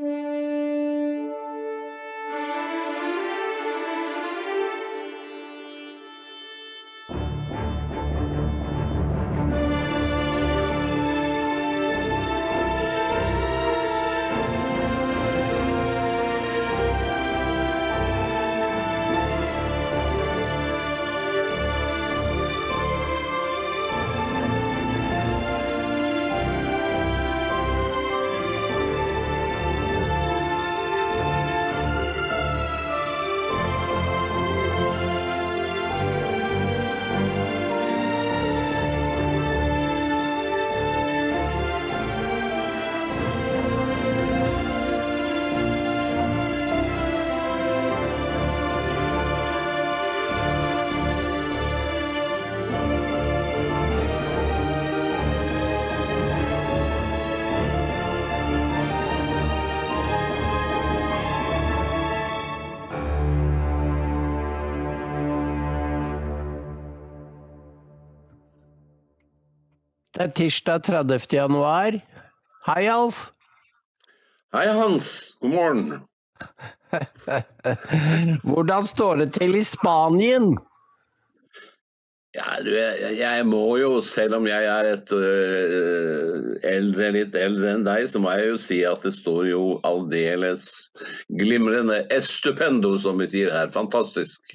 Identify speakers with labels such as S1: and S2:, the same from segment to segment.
S1: Det er tirsdag 30. januar. Hei, Alf.
S2: Hei, Hans. God morgen.
S1: Hvordan står det til i Spanien?
S2: Ja, du, jeg, jeg må jo, selv om jeg er et øh, eldre, litt eldre enn deg, så må jeg jo si at det står jo aldeles glimrende estupendo, som vi sier her. Fantastisk.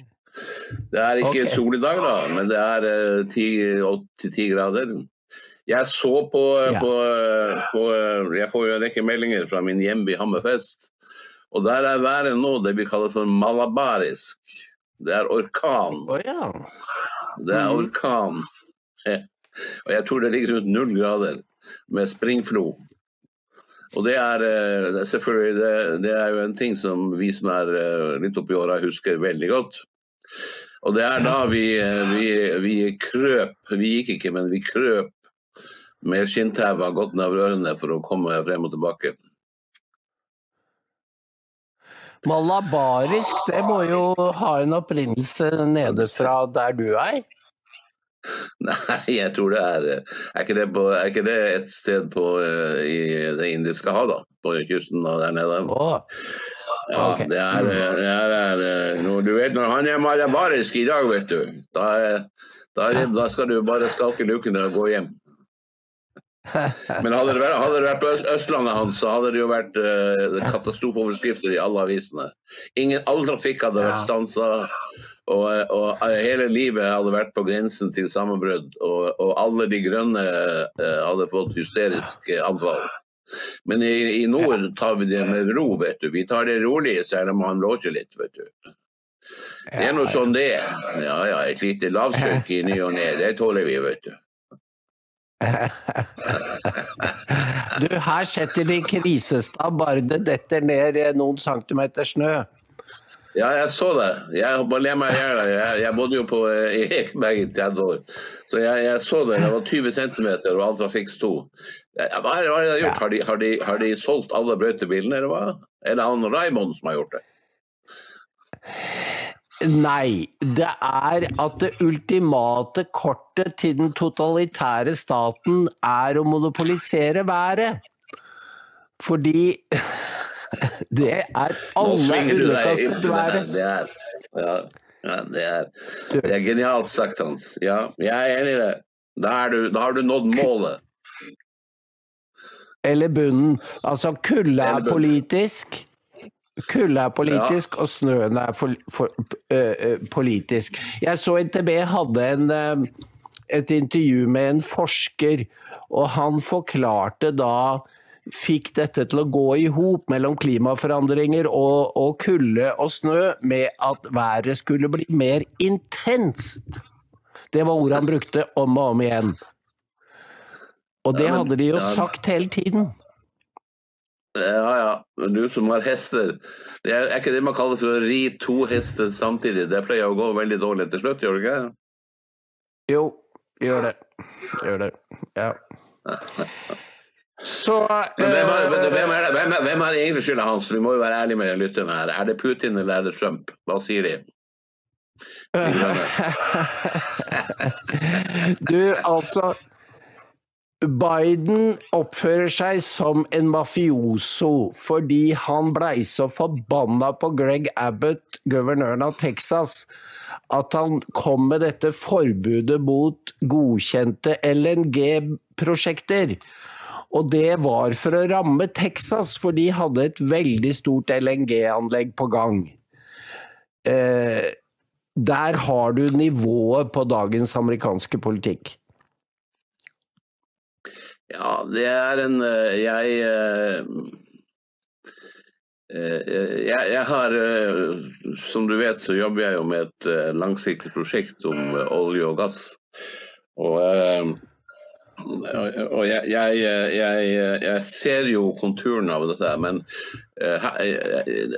S2: Det er ikke
S1: okay.
S2: sol i dag, da, men det er øh, 10-10 grader. Jeg så på,
S1: Ja.
S2: på, på Jeg får jo en rekke meldinger fra min hjemby Hammerfest. Og der er været nå det vi kaller for malabarisk. Det er orkan.
S1: Å ja.
S2: Det er
S1: Mhm.
S2: orkan. Og jeg tror det ligger rundt null grader med springflo. Og det er, eh, det er selvfølgelig det, det er jo en ting som vi som er eh, litt oppi åra husker veldig godt. Og det er da vi, eh, vi, vi krøp, vi gikk ikke, men vi krøp med har gått ned over ørene for å komme frem og tilbake.
S1: Malabarisk, det må jo ha en opprinnelse nede fra der du er?
S2: Nei, jeg tror det er Er ikke det, på, er ikke det et sted på, eh, i Det indiske hav, da? På kysten og der nede?
S1: Å,
S2: Ja,
S1: ok.
S2: det er, det er, det er når, Du vet når han er malabarisk i dag, vet du. Da, er- da, er, da skal du bare skalke lukene og gå hjem. Men hadde det vært, hadde det vært på Øst- Østlandet hans, så hadde det jo vært uh, katastrofeoverskrifter i alle avisene. Ingen, all trafikk hadde vært stansa, og, og hele livet hadde vært på grensen til sammenbrudd. Og, og alle de grønne uh, hadde fått hysterisk eh, anfall. Men i, i nord tar vi det med ro, vet du. Vi tar det rolig, selv om han blåser litt, vet du. Det er noe sånn det er. Ja ja, et lite lavtrykk i ny og ne, det tåler vi, vet du.
S1: Du, her setter de krisestab bare det detter ned eh, noen centimeter snø.
S2: Ja, jeg så det. Jeg bare ler meg i hjel. Jeg, jeg bodde jo på, eh, i Ekeberg i 30 år. Så jeg, jeg så det. Det var 20 cm, og all trafikk sto. Hva er det de har gjort? Har de, har, de, har de solgt alle brøytebilene, eller hva? Er det han Raymond som har gjort det?
S1: Nei, det er at det ultimate kortet til den totalitære staten er å monopolisere været. Fordi det er alle underkastet været.
S2: Det er, ja, ja, det er, det er genialt sagt, Hans. Ja, jeg er enig i det. Da, du, da har du nådd målet.
S1: Eller bunnen. Altså, kulde er politisk. Kulde er politisk, og snøen er for, for, ø, politisk. Jeg så NTB hadde en, uh, et intervju med en forsker, og han forklarte da Fikk dette til å gå i hop mellom klimaforandringer og, og kulde og snø med at været skulle bli mer intenst. Det var ordet han brukte om og om igjen. Og det hadde de jo sagt hele tiden.
S2: Ja ja, du som har hester. Det er, er ikke det man kaller for å ri to hester samtidig? Det pleier å gå veldig dårlig til slutt, gjør det ikke?
S1: Jo, gjør det. Gjør det. Ja. Så
S2: hvem, er,
S1: eh,
S2: hvem, er, hvem, hvem er egentlig skylda hans? Vi må jo være ærlige med lytterne her. Er det Putin eller er det Trump? Hva sier de?
S1: Du, altså Biden oppfører seg som en mafioso fordi han blei så forbanna på Greg Abbott, guvernøren av Texas, at han kom med dette forbudet mot godkjente LNG-prosjekter. Og det var for å ramme Texas, for de hadde et veldig stort LNG-anlegg på gang. Eh, der har du nivået på dagens amerikanske politikk.
S2: Ja, det er en eh, Jeg eh, eh, jeg, jeg, har, som du vet, så jobber jeg jo med et langsiktig prosjekt om olje og gass. Og, og jeg, jeg, jeg, ser jo konturene av dette, men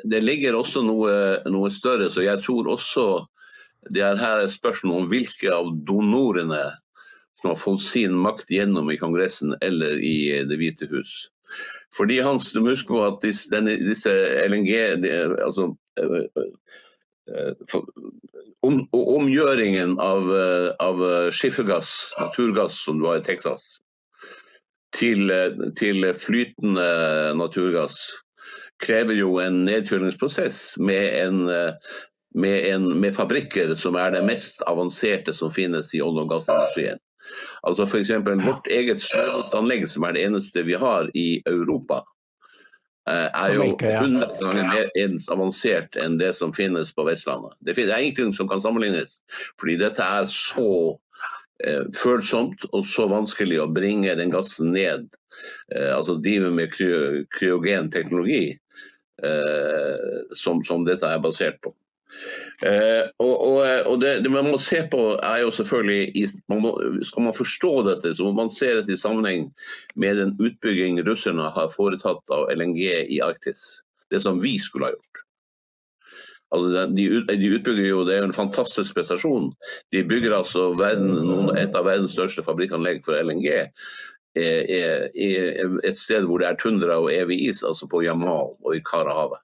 S2: det ligger også noe, noe større. Så jeg tror også det er her et spørsmål om hvilke av donorene som har fått sin makt gjennom i Kongressen eller i Det hvite hus. Fordi Hans, du må huske på at disse, denne, disse LNG de, altså, om, Omgjøringen av, av skiffergass, naturgass, som du har i Texas, til, til flytende naturgass, krever jo en nedkjølingsprosess med, en, med, en, med fabrikker som er det mest avanserte som finnes i olje- og gassindustrien. Altså F.eks. vårt eget snøbåtanlegg, som er det eneste vi har i Europa, eh, er jo 100 ganger mer avansert enn det som finnes på Vestlandet. Det er ingenting som kan sammenlignes, fordi dette er så eh, følsomt og så vanskelig å bringe den gassen ned. Eh, altså drive med kryogen teknologi, som, som dette er basert på. Eh, og, og, og det, det, man må se på er jo selvfølgelig man må, Skal man forstå dette, så må man se dette i sammenheng med den utbygging russerne har foretatt av LNG i Arktis. Det som vi skulle ha gjort. Altså, de, de, utbygger jo, Det er jo en fantastisk prestasjon. De bygger altså verden, et av verdens største fabrikkanlegg for LNG. I et sted hvor det er tundra og evig is, altså på Jamal og i Karahavet.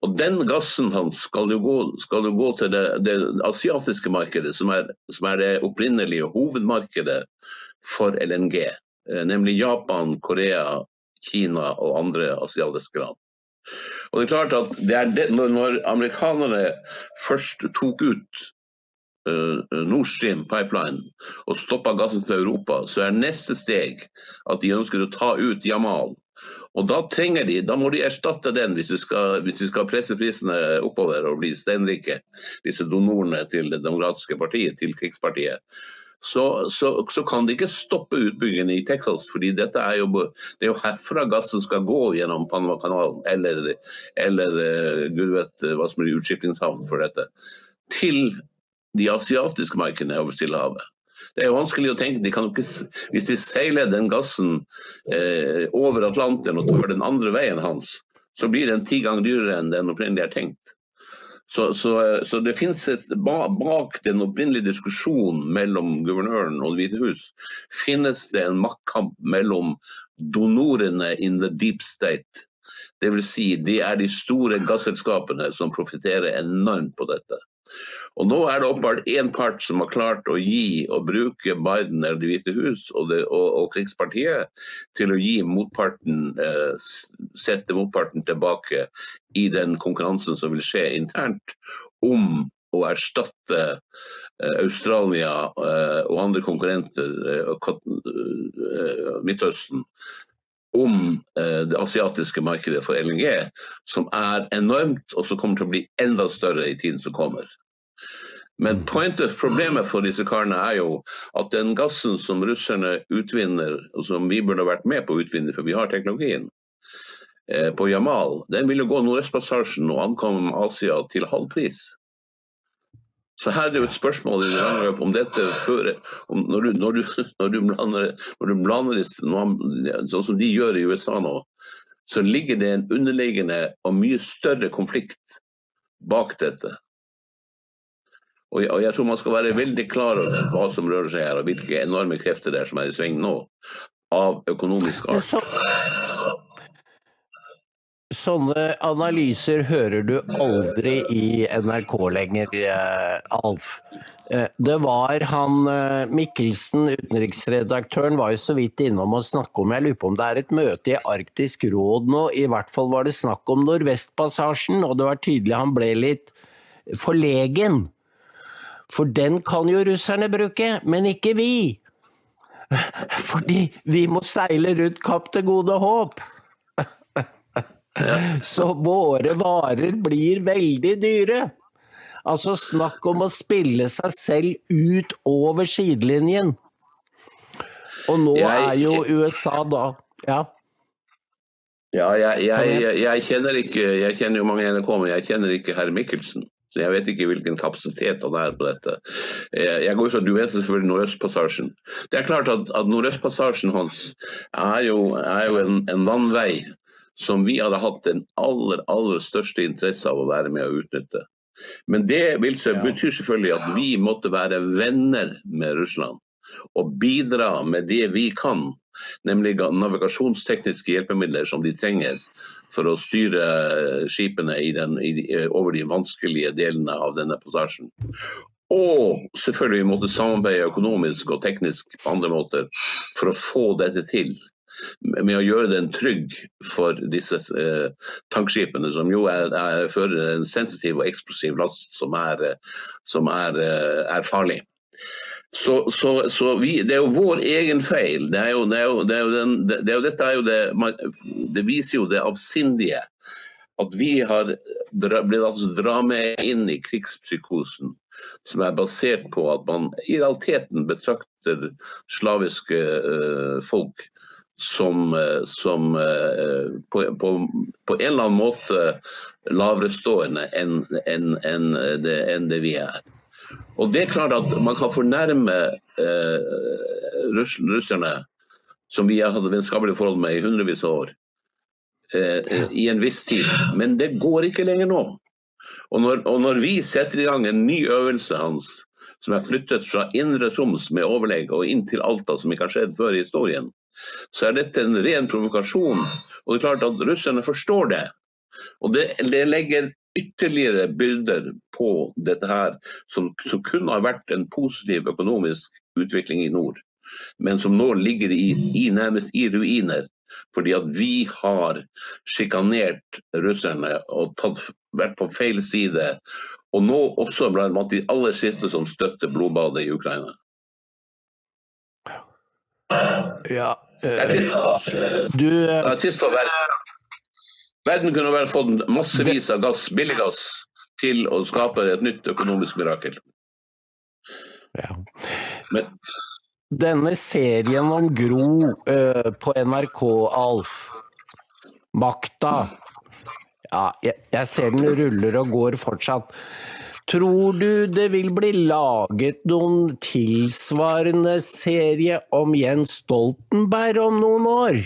S2: Og Den gassen hans skal jo gå, skal jo gå til det, det, asiatiske markedet, som er, som er, det opprinnelige hovedmarkedet for LNG. Eh, nemlig Japan, Korea, Kina og andre asiatiske land. Og det er klart at det det, Når amerikanerne først tok ut uh, Nord Stream pipeline og stoppa gassen til Europa, så er neste steg at de ønsker å ta ut Jamal og da trenger de, da må de erstatte den hvis de skal, hvis de skal presse prisene oppover og bli steinrike, disse donorene til Det demokratiske partiet, til krigspartiet. Så, så, så, kan de ikke stoppe utbyggingen i Texas, fordi dette er jo, det er jo herfra gassen skal gå gjennom Panama-kanalen, eller, eller uh, gud vet hva som blir utskipningshavn for dette, til de asiatiske markedene over Stillehavet. Det er vanskelig å tenke. De ikke, hvis de seiler den gassen eh, over Atlanteren og tar den andre veien hans, så blir den ti ganger dyrere enn den opprinnelig er tenkt. Så, så, så, det finnes et, Bak den opprinnelige diskusjonen mellom guvernøren og Det hvite hus, finnes det en maktkamp mellom donorene in the deep state. Dvs. Si, de er de store gasselskapene som profitterer enormt på dette. Og Nå er det åpenbart én part som har klart å gi og bruke Biden eller Det hvite hus og, det, og, og, krigspartiet til å gi motparten, eh, sette motparten tilbake i den konkurransen som vil skje internt om å erstatte eh, Australia eh, og andre konkurrenter, eh, eh, Midtøsten, om eh, det asiatiske markedet for LNG, som er enormt, og som kommer til å bli enda større i tiden som kommer. Men pointet, problemet for disse karene er jo at den gassen som russerne utvinner, og som vi burde vært med på å utvinne, for vi har teknologien, eh, på Jamal, den vil jo gå Nordøstpassasjen og ankomme Asia til halv pris. Så her er det jo et spørsmål i det om dette fører om når, du, når, du, når, du blander, når du blander sånn som de gjør i USA nå, så ligger det en underliggende og mye større konflikt bak dette. Og jeg, og jeg, tror man skal være veldig klar over hva som rører seg her, og hvilke enorme krefter det er som er i sving nå, av økonomisk art.
S1: sånne analyser hører du aldri i NRK lenger, eh, Alf. Eh, det var han eh, Mikkelsen, utenriksredaktøren, var jo så vidt innom å snakke om Jeg lurer på om det er et møte i Arktisk råd nå. I hvert fall var det snakk om Nordvestpassasjen, og det var tydelig han ble litt forlegen. For den kan jo russerne bruke, men ikke vi. Fordi vi må seile rundt Kapp til gode håp. Så våre varer blir veldig dyre. Altså snakk om å spille seg selv ut over sidelinjen. Og nå er jo USA da Ja.
S2: Ja, jeg, jeg, jeg, kjenner ikke Jeg kjenner jo mange NRK, men jeg kjenner ikke herr Mikkelsen. Så jeg vet ikke hvilken kapasitet han er på dette. Jeg går ut fra Du vet selvfølgelig Nordøstpassasjen. Det er klart at, at Nordøstpassasjen hans er jo, er jo en, en, vannvei som vi hadde hatt den aller, aller største interesse av å være med å utnytte. Men det vil så, betyr selvfølgelig at vi måtte være venner med Russland og bidra med det vi kan nemlig navigasjonstekniske hjelpemidler som de trenger for å styre skipene den, over de vanskelige delene av denne passasjen. Og selvfølgelig måtte samarbeide økonomisk og teknisk på andre måter for å få dette til. Med å gjøre den trygg for disse eh, tankskipene, som jo er, er, fører en sensitiv og eksplosiv last som er, som er, eh, er farlig. Så, så, så vi, det er jo vår egen feil. Det, er er er er er viser jo det avsindige. At vi har blitt altså dra med inn i krigspsykosen som er basert på at man i realiteten betrakter slaviske uh, folk som, uh, som uh, på, på, på, en eller annen måte lavere stående enn en, en, en det vi er. Og det er klart at Man kan fornærme eh, russerne, som vi har hatt vennskapelige forhold med i hundrevis av år, eh, i en viss tid. Men det går ikke lenger nå. Og når, og når, vi setter i gang en ny øvelse hans, som er flyttet fra indre Troms med overlegg og inn til Alta, som ikke har skjedd før i historien, så er dette en ren provokasjon. Og det er klart at russerne forstår det. Og det, det legger ytterligere byrder på dette her, som, som kun har vært en positiv økonomisk utvikling i nord, men som nå ligger i, i nærmest i ruiner. Fordi at vi har sjikanert russerne og tatt, vært på feil side. Og nå også blant de aller siste som støtter blodbadet i Ukraina.
S1: Ja, øh, du
S2: øh, verden. Kunne vel fått massevis av gass, billig gass til å skape et nytt økonomisk mirakel.
S1: Ja. Men denne serien om Gro uh, på NRK, Alf, Makta Ja, jeg, jeg ser den ruller og går fortsatt. Tror du det vil bli laget noen tilsvarende serie om Jens Stoltenberg om noen år?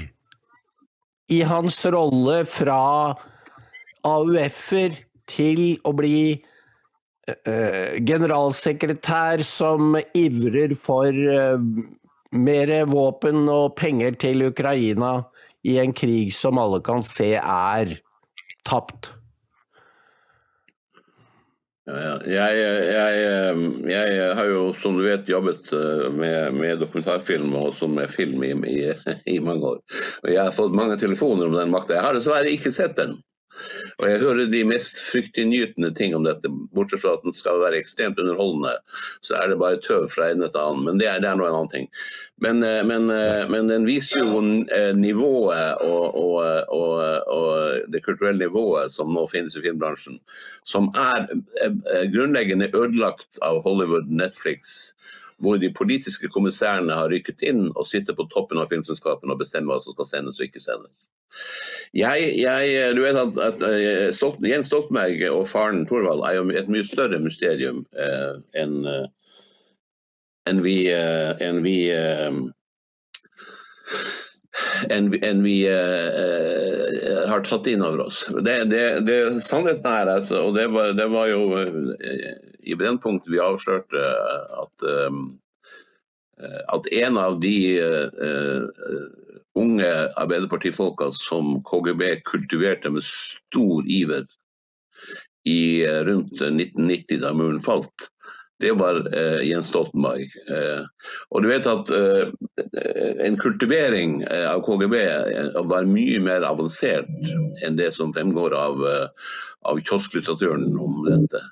S1: I hans rolle fra AUF-er til å bli uh, generalsekretær som ivrer for uh, mer våpen og penger til Ukraina i en krig som alle kan se er tapt.
S2: Jeg, jeg, jeg, har jo, som du vet, jobbet eh, med, med dokumentarfilm og også med film i, i, i, mange år. Og Jeg har fått mange telefoner om den makta. Jeg har dessverre ikke sett den. Og jeg hører de mest fryktinngytende ting om dette, bortsett fra at den skal være ekstremt underholdende. Så er det bare tøv fra en til annen. Men det er, det er noe en annen ting. Men, eh, men, eh, men, den viser jo eh, nivået og, og, og, og, det kulturelle nivået som nå finnes i filmbransjen. Som er grunnleggende ødelagt av Hollywood, Netflix hvor de politiske kommissærene har rykket inn og sitter på toppen av filmselskapene og bestemmer hva som skal sendes og ikke sendes. Jeg, jeg, du vet at, at eh, Stolt, Jens Stoltenberg og faren Thorvald er jo et mye større mysterium eh, enn eh, en vi, eh, en vi eh, enn en vi uh, har tatt inn over oss. Det, det, det Sannheten er, altså, og det var, det var jo uh, i Brennpunkt vi avslørte at um, at en av de unge Arbeiderpartifolka som KGB kultiverte med stor iver i rundt 1990, da muren falt, det var uh, Jens Stoltenberg. Uh, og du vet at uh, en kultivering av KGB var mye mer avansert enn det som fremgår av, av kiosklitteraturen om dette.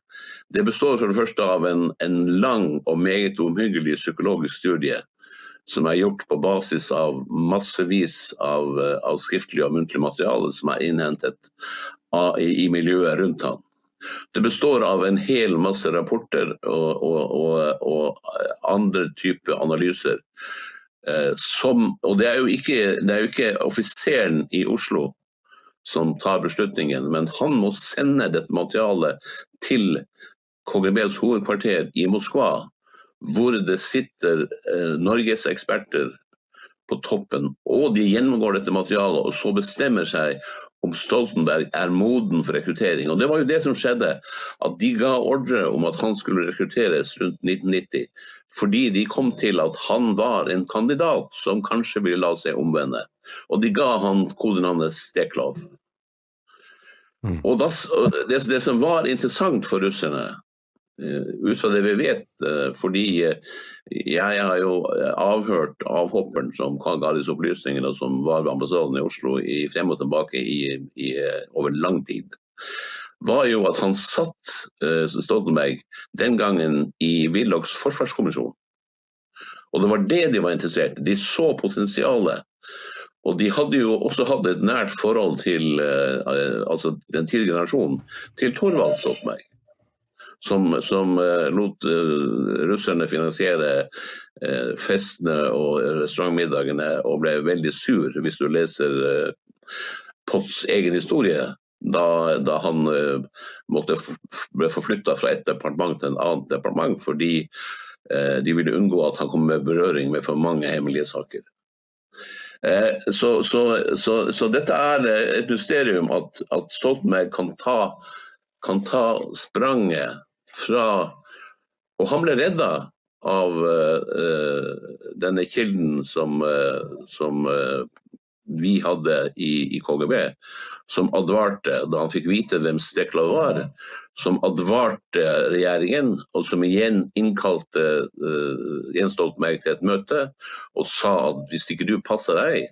S2: Det består for det første av en, en lang og meget omhyggelig psykologisk studie som er gjort på basis av massevis av, av skriftlig og muntlig materiale som er innhentet av, i, i miljøet rundt han. Det består av en hel masse rapporter og, og, og, og andre typer analyser. Eh, som, og det er, jo ikke, det er jo ikke offiseren i Oslo som tar beslutningen, men han må sende dette materialet til KGBs hovedkvarter i Moskva, hvor det sitter eh, Norges eksperter på toppen, og de gjennomgår dette materialet og så bestemmer seg om Stoltenberg er moden for rekruttering. Og Det var jo det som skjedde, at de ga ordre om at han skulle rekrutteres rundt 1990. Fordi de kom til at han var en kandidat som kanskje ville la seg omvende. Og de ga han kodenavnet Steklov. Mm. Og det, det som var interessant for russerne, ut fra det vi vet. Eh, fordi eh, jeg har jo avhørt avhopperen som ga disse opplysningene, og som var ved ambassaden i Oslo i, frem og tilbake i, i, over lang tid. var jo at han satt Stoltenberg den gangen i Willochs forsvarskommisjon. Og det var det de var interessert i. De så potensialet. Og de hadde jo også hatt et nært forhold til altså den tidligere generasjonen, til Thorvald Stoltenberg som, som uh, lot uh, russerne finansiere uh, festene og restaurantmiddagene, og ble veldig sur, hvis du leser Potts egen historie. Da, da han måtte ble forflytta fra et departement til en annet departement fordi de ville unngå at han kom med berøring med for mange hemmelige saker. Så, så, så, så, dette er et mysterium at, at Stoltenberg kan ta, kan ta spranget fra Og han ble redda av uh, denne kilden som, uh, som uh, vi hadde i, i, KGB, som advarte da han fikk vite hvem Stekla var, som advarte regjeringen, og som igjen innkalte Jens Stoltenberg til et møte og sa at hvis ikke du passer deg,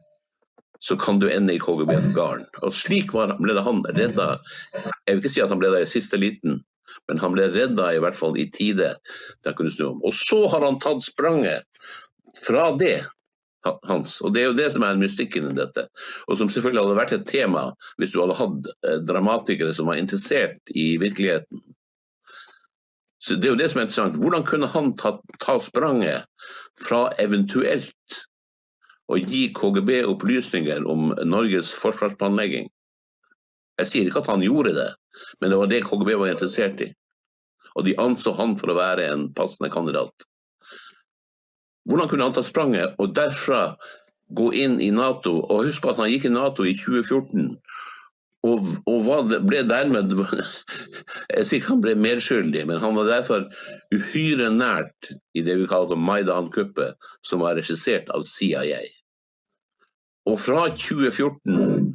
S2: så kan du ende i KGBs garn. Og Slik var, ble han redda. Jeg vil ikke si at han ble der i siste liten, men han ble redda i hvert fall i tide. den kunne snu om. Og så har han tatt spranget fra det hans. Og Det er jo det som er mystikken i dette. Og som selvfølgelig hadde vært et tema hvis du hadde hatt eh, dramatikere som var interessert i virkeligheten. Så Det er jo det som er interessant. Hvordan kunne han ta, ta spranget fra eventuelt å gi KGB opplysninger om Norges forsvarsplanlegging? Jeg sier ikke at han gjorde det, men det var det KGB var interessert i. Og de anså han for å være en passende kandidat. Hvordan kunne han ta spranget og derfra gå inn i Nato? Og husk på at han gikk i Nato i 2014. Og, og ble dermed Jeg sier ikke han ble medskyldig, men han var derfor uhyre nært i det vi kaller for Maidan-kuppet, som var regissert av CIA. Og fra 2014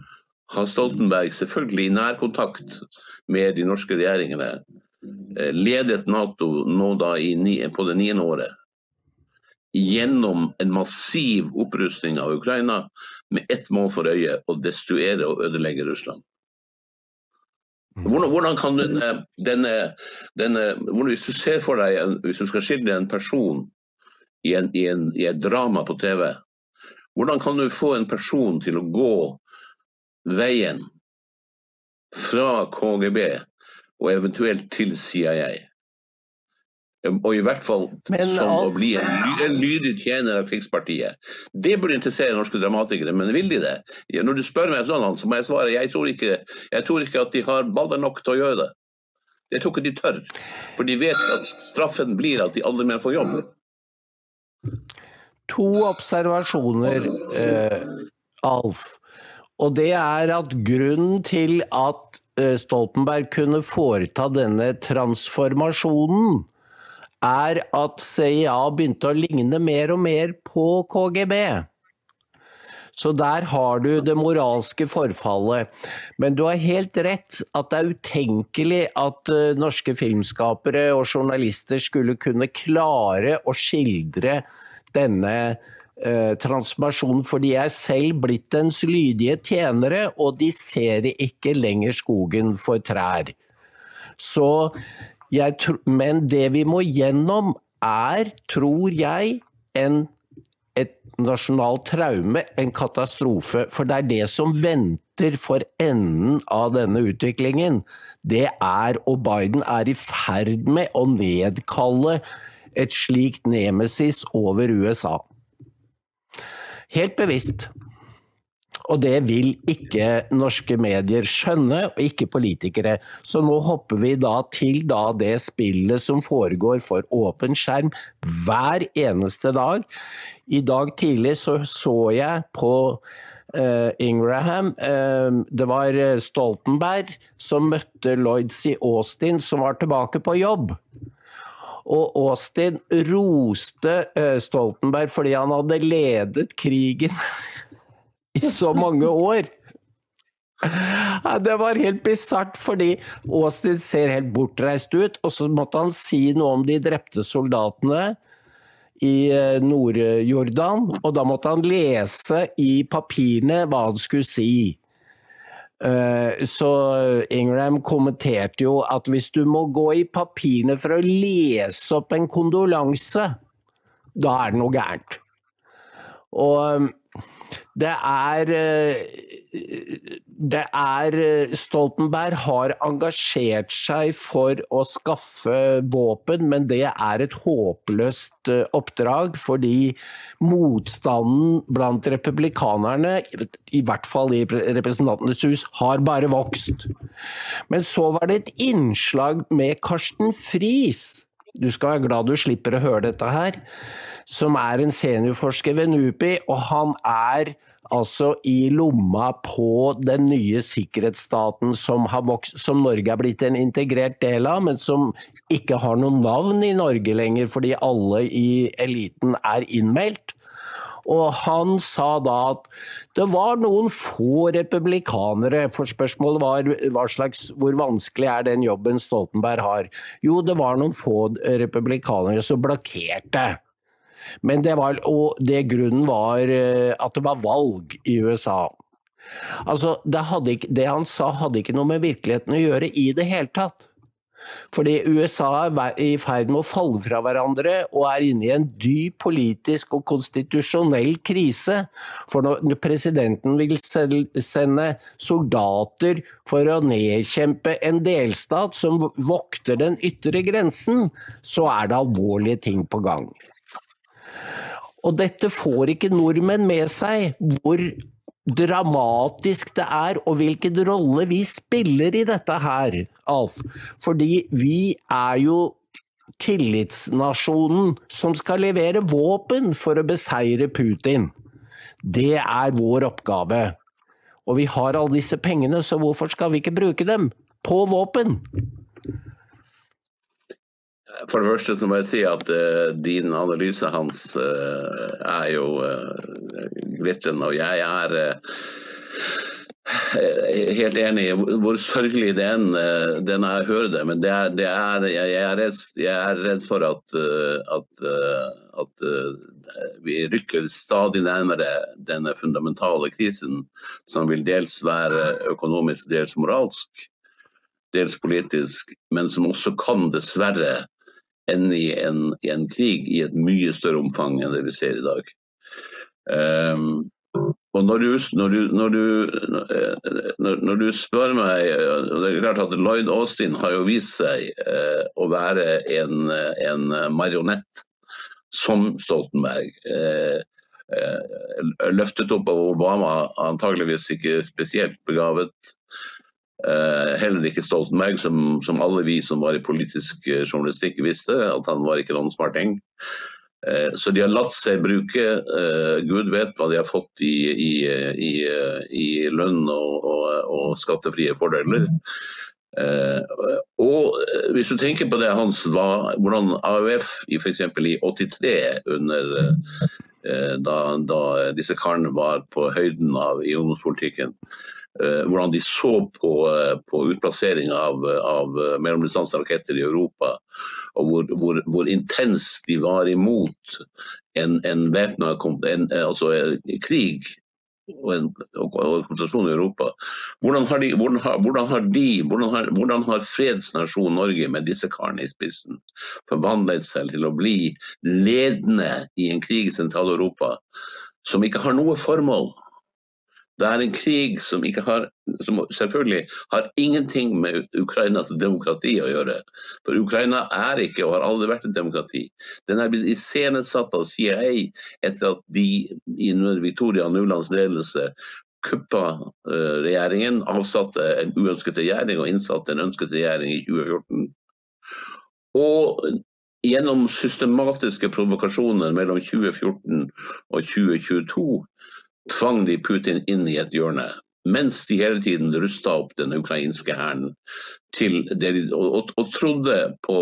S2: har Stoltenberg selvfølgelig i nærkontakt med de norske regjeringene eh, ledet Nato nå da ni, på det niende året gjennom en massiv opprustning av Ukraina med ett mål for øye å destruere og ødelegge Russland. Mm. Hvordan, hvordan kan denne, denne, denne Hvis du ser for deg, hvis du skal skildre en person i, en, i, en, i et drama på TV, hvordan kan du få en person til å gå veien fra KGB og eventuelt til CIA. Og i hvert fall men, som å bli en, en lydig tjener av krigspartiet. Det burde interessere norske dramatikere, men vil de det? Når du spør meg sånn, så må jeg svare jeg tror ikke, jeg tror ikke at de har baller nok til å gjøre det. Jeg tror ikke de tør. For de vet at straffen blir at de aldri mer får jobb.
S1: To observasjoner, eh, Alf. Og det er at grunnen til at eh, Stoltenberg kunne foreta denne transformasjonen, er at CIA begynte å ligne mer og mer på KGB. Så der har du det moralske forfallet. Men du har helt rett at det er utenkelig at uh, norske filmskapere og journalister skulle kunne klare å skildre denne uh, transformasjonen, for de er selv blitt dens lydige tjenere, og de ser ikke lenger skogen for trær. Så jeg, men det vi må gjennom er, tror jeg, en nasjonalt traume, en katastrofe. For det er det som venter for enden av denne utviklingen. Det er, og Biden er i ferd med å nedkalle et slikt nemesis over USA. Helt bevisst. Og det vil ikke norske medier skjønne, og ikke politikere. Så nå hopper vi da til da det spillet som foregår for åpen skjerm hver eneste dag. I dag tidlig så, så jeg på uh, Ingraham uh, Det var Stoltenberg som møtte Lloyds i Austin, som var tilbake på jobb. Og Austin roste uh, Stoltenberg fordi han hadde ledet krigen i så mange år. Det var helt bisart, fordi Austin ser helt bortreist ut, og så måtte han si noe om de drepte soldatene i eh, Nord-Jordan, og da måtte han lese i papirene hva han skulle si. Eh, så Ingram kommenterte jo at hvis du må gå i papirene for å lese opp en kondolanse, da er det noe gærent. Og det er eh, det er eh, Stoltenberg har engasjert seg for å skaffe våpen, men det er et håpløst eh, oppdrag, fordi motstanden blant republikanerne, i hvert fall i Representantenes hus, har bare vokst. Men så var det et innslag med Karsten Friis. Du skal være glad du slipper å høre dette her som er en seniorforsker ved NUPI, og han er altså i lomma på den nye sikkerhetsstaten som, vokst, som, Norge er blitt en integrert del av, men som ikke har noe navn i Norge lenger fordi alle i eliten er innmeldt. Og han sa da at det var noen få republikanere, for spørsmålet var slags, hvor vanskelig er den jobben Stoltenberg har. Jo, det var noen få republikanere som blokkerte. Men det var, og det grunnen var eh, at det var valg i USA. Altså, det, ikke, det, han sa hadde ikke noe med virkeligheten å gjøre i det hele tatt. Fordi USA er i ferd med å falle fra hverandre og er inne i en dyp politisk og konstitusjonell krise. For når presidenten vil sende soldater for å nedkjempe en delstat som vokter den ytre grensen, så er det alvorlige ting på gang. Og dette får ikke nordmenn med seg, hvor dramatisk det er, og hvilken rolle vi spiller i dette her, Alf. Fordi vi er jo tillitsnasjonen som skal levere våpen for å beseire Putin. Det er vår oppgave. Og vi har alle disse pengene, så hvorfor skal vi ikke bruke dem på våpen?
S2: For det første så må jeg si at uh, din analyse, Hans, uh, er jo uh, glitrende. Og jeg er helt enig i hvor sørgelig den er jeg høre det. Men det er, det er, jeg, er redd, jeg, er redd, for at, at, at vi rykker stadig nærmere denne fundamentale krisen, som vil dels være økonomisk, dels moralsk, dels politisk, men som også kan dessverre ende i en, en, krig i et mye større omfang enn det vi ser i dag. Um, og når du, når, du, når, du, når du, spør meg det er klart at Lloyd Austin har jo vist seg eh, å være en, en, marionett som Stoltenberg. Eh, eh, løftet opp av Obama, antageligvis ikke spesielt begavet. Uh, heller ikke Stoltenberg, som, som, alle vi som var i politisk uh, journalistikk visste, at han var ikke noen smarting. Uh, så de har latt seg bruke. Gud vet hva de har fått i, i, i, i lønn og, og, og, skattefrie fordeler. og hvis du tenker på det, Hans, hva, hvordan AUF i f.eks. i 83, under, da, da, disse karene var på høyden av i ungdomspolitikken, hvordan de så på, på utplassering av, av mellomdistanseraketter i Europa, og hvor, hvor, hvor intenst de var imot en, en væpna altså, krig og en, konsentrasjon i Europa. Hvordan har, de, hvordan, har, hvordan, har de, hvordan, har, hvordan har, fredsnasjonen Norge med disse karene i spissen forvandlet seg til å bli ledende i en krig i Sentral-Europa som ikke har noe formål? Det er en krig som, har, som selvfølgelig har ingenting med Ukrainas demokrati å gjøre. For Ukraina er ikke og har aldri vært et demokrati. Den er blitt iscenesatt av CIA etter at de under Victoria Nulands ledelse kuppa uh, regjeringen, avsatte en uønsket regjering og innsatte en ønsket regjering i 2014. Og gjennom systematiske provokasjoner mellom 2014 og 2022 tvang de Putin inn i et hjørne. Mens de hele tiden rusta opp den ukrainske hæren og, og, trodde på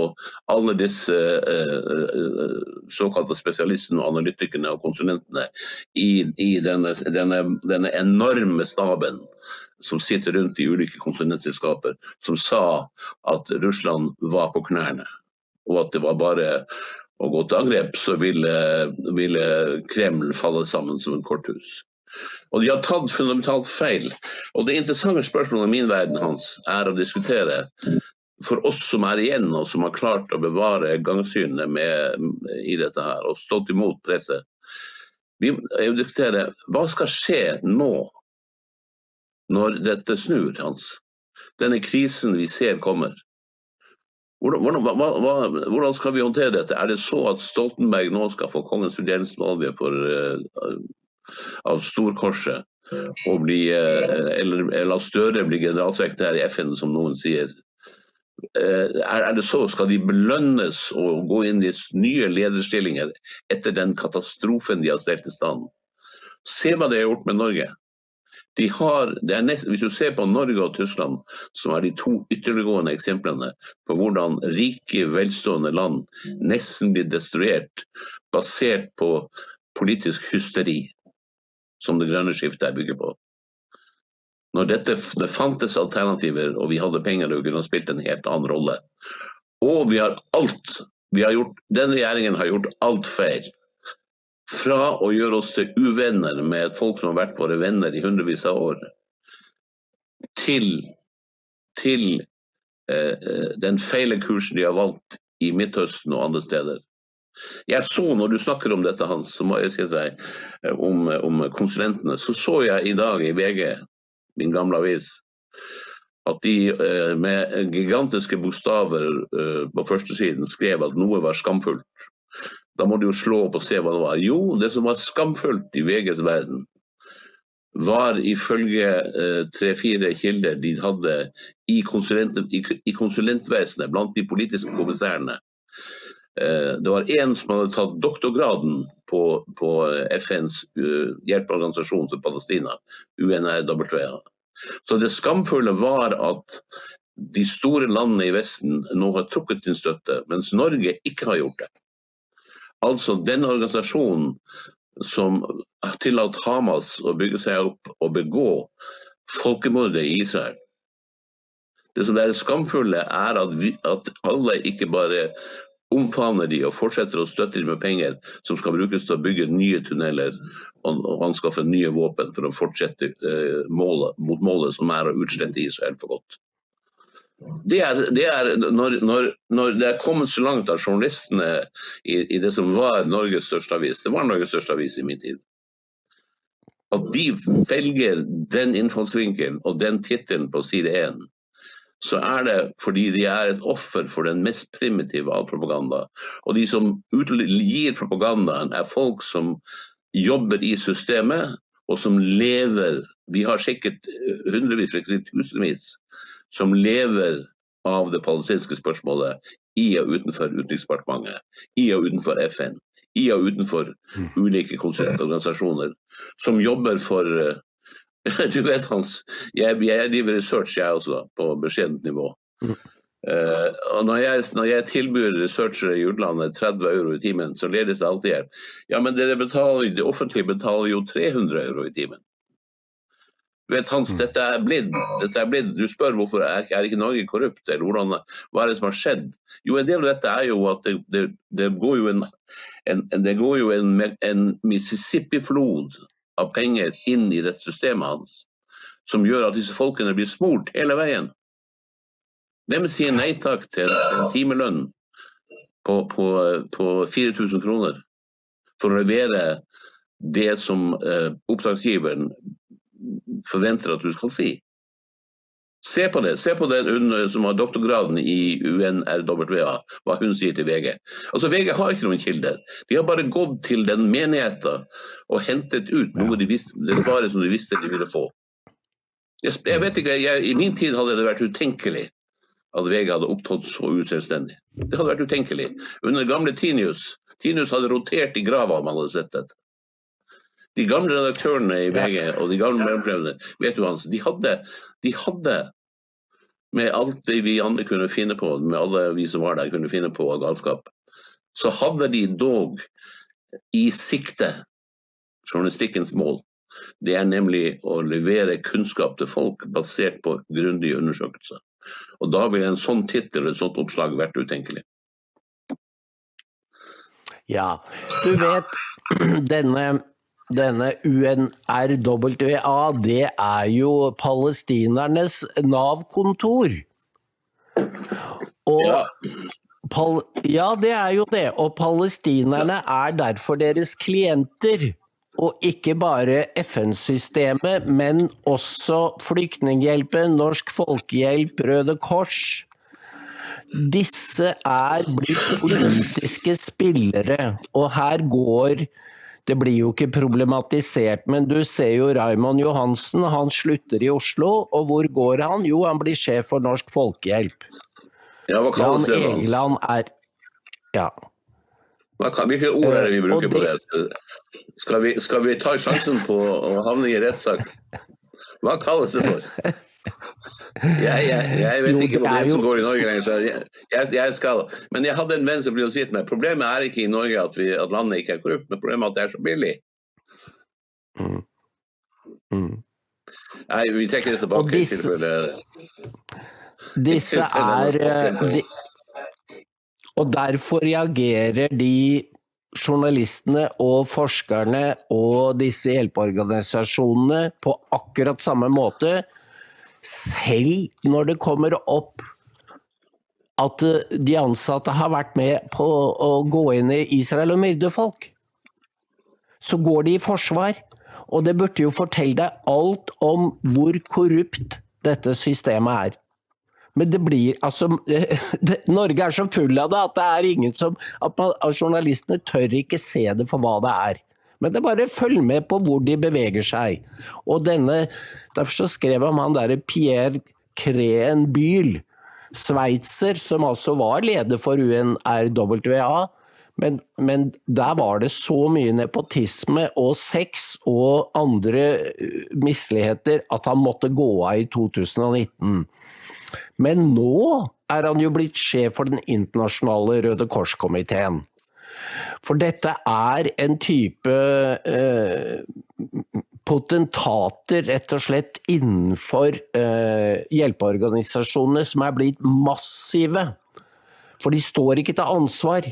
S2: alle disse uh, såkalte spesialistene, analytikerne og konsulentene i, i denne, denne, denne, enorme staben som sitter rundt i ulike konsulentselskaper, som sa at Russland var på knærne. Og at det var bare å gå til angrep, så ville, ville Kreml falle sammen som et korthus. Og de har tatt fundamentalt feil. Og det interessante spørsmålet i min verden hans er å diskutere for oss som er igjen og som har klart å bevare gangsynet i dette her og stått imot presset. Vi diskuterer hva skal skje nå, når dette snur, Hans. Denne krisen vi ser kommer. Hvordan, hva, hva, hvordan, skal vi håndtere dette? Er det så at Stoltenberg nå skal få kongens vurderingsmedalje for uh, av Storkorset. Og bli, eller, eller, at Støre blir generalsekretær i FN, som noen sier. Eh, er, det så? Skal de belønnes og gå inn i nye lederstillinger etter den katastrofen de har stelt i stand? Se hva de har gjort med Norge. De har, nest, hvis du ser på Norge og Tyskland, som er de to ytterliggående eksemplene på hvordan rike, velstående land nesten blir destruert basert på politisk hysteri som det grønne skiftet er bygger på. Når dette, det fantes alternativer og vi hadde penger og kunne spilt en helt annen rolle. Og vi har alt vi har gjort, Den regjeringen har gjort alt feil. Fra å gjøre oss til uvenner med folk som har vært våre venner i hundrevis av år, til, til eh, eh den feile kursen de har valgt i Midtøsten og andre steder. Jeg så, når du snakker om dette, Hans, så må jeg si deg eh, om, om konsulentene, så så jeg i dag i VG, min gamle avis, at de eh, med gigantiske bokstaver eh, på førstesiden skrev at noe var skamfullt. Da må du jo slå opp og se hva det var. Jo, det som var skamfullt i VGs verden, var ifølge tre-fire kilder de hadde i, konsulent, i, konsulentvesenet blant de politiske kommissærene, Eh, det var én som hadde tatt doktorgraden på, på FNs uh, hjelpeorganisasjon for Palestina, UNRWA. Så det skamfulle var at de store landene i Vesten nå har trukket sin støtte, mens Norge ikke har gjort det. Altså den organisasjonen som har tillatt Hamas å bygge seg opp og begå folkemordet i Israel. Det som er skamfulle, er at, vi, at alle ikke bare omfavner de og fortsetter å støtte dem med penger som skal brukes til å bygge nye tunneler og, anskaffe nye våpen for å fortsette eh, målet, mot målet som er å utslette Israel for godt. Det er, det er når, når, når, det er kommet så langt at journalistene i, i, det som var Norges største avis, det var Norges største avis i min tid, at de velger den innfallsvinkelen og den tittelen på side 1 så er det fordi de er et offer for den mest primitive av propaganda. Og de som gir propagandaen, er folk som jobber i systemet, og som lever Vi har sikkert hundrevis, tusenvis, som lever av det palestinske spørsmålet i og utenfor Utenriksdepartementet, i og utenfor FN, i og utenfor mm. ulike konsertorganisasjoner, som jobber for Du vet Hans, jeg, jeg driver research jeg også, på beskjedent nivå. Uh, og når jeg, når jeg, tilbyr researchere i utlandet 30 euro i timen, så ledes det alltid her. Ja, men dere betaler, det offentlige betaler jo 300 euro i timen. Du vet, Hans, mm. dette er blitt, dette er blitt Du spør hvorfor er, er ikke Norge korrupt, eller hvordan, hva er det som har skjedd? Jo, en del av dette er jo at det, det, det går jo en, en, det går jo en, en Mississippi-flod av penger inn i dette systemet hans, som gjør at disse folkene blir smurt hele veien. Hvem sier nei takk til en timelønn på, på, på 4000 kroner for å levere det som eh, oppdragsgiveren forventer at du skal si? Se på det. Se på det hun som har doktorgraden i UNRWA, hva hun sier til VG. Altså VG har ikke noen kilder. De har bare gått til den menigheten og hentet ut noe de visste, det svaret som de visste de ville få. Jeg, jeg vet ikke, jeg, I min tid hadde det vært utenkelig at VG hadde opptrådt så uselvstendig. Det hadde vært utenkelig. Under gamle Tinius Tinius hadde rotert i grava om han hadde sett dette. De gamle redaktørene i VG og de gamle mellomprøvene, vet du Hans, de hadde, de hadde med alt det vi andre kunne finne på, med alle vi som var der kunne finne på av galskap, så hadde de dog i sikte journalistikkens mål. Det er nemlig å levere kunnskap til folk basert på grundige undersøkelser. Og da ville en sånn tittel og et sånt oppslag vært utenkelig.
S1: Ja, du vet denne, denne UNRWA, det er jo palestinernes Nav-kontor. Og ja. Pal ja, det er jo det. Og palestinerne er derfor deres klienter. Og ikke bare FN-systemet, men også Flyktninghjelpen, Norsk Folkehjelp, Røde Kors. Disse er blitt politiske spillere, og her går det blir jo ikke problematisert, men du ser jo Raymond Johansen, han slutter i Oslo, og hvor går han? Jo, han blir sjef for Norsk Folkehjelp.
S2: Ja, hva kalles
S1: det? Jan Egeland er Ja.
S2: Hvilke ord er det vi bruker det, på det? Skal vi, skal vi ta sjansen på å havne i rettssak? Hva kalles det for? Jeg, jeg, jeg vet jo, ikke hva som går i Norge lenger. Så jeg, jeg, skal. Men jeg hadde en venn som ble sitt med problemet er ikke i Norge at, vi, at, landet ikke er korrupt, men problemet er at det er så billig. Mm. Mm. Nei, vi trekker det tilbake.
S1: Disse, disse er eh, de, og derfor reagerer de journalistene og forskerne og disse hjelpeorganisasjonene på akkurat samme måte, selv når det kommer opp at eh, de ansatte har vært med på å gå inn i Israel og myrde folk. Så går de i forsvar, og det burde jo fortelle deg alt om hvor korrupt dette systemet er. Men det blir altså det, Norge er så full av det at det er ingen som at, man, at Journalistene tør ikke se det for hva det er. Men det er bare følg med på hvor de beveger seg. Og denne, Derfor så skrev han derre Pierre Creen Byhl, sveitser, som altså var leder for UNRWA. Men, men, der var det så mye nepotisme og sex og andre misligheter at han måtte gå av i 2019. Men nå er han jo blitt sjef for den internasjonale Røde Kors-komiteen. For dette er en type eh, potentater, rett og slett, innenfor eh, hjelpeorganisasjonene som er blitt massive. For de står ikke til ansvar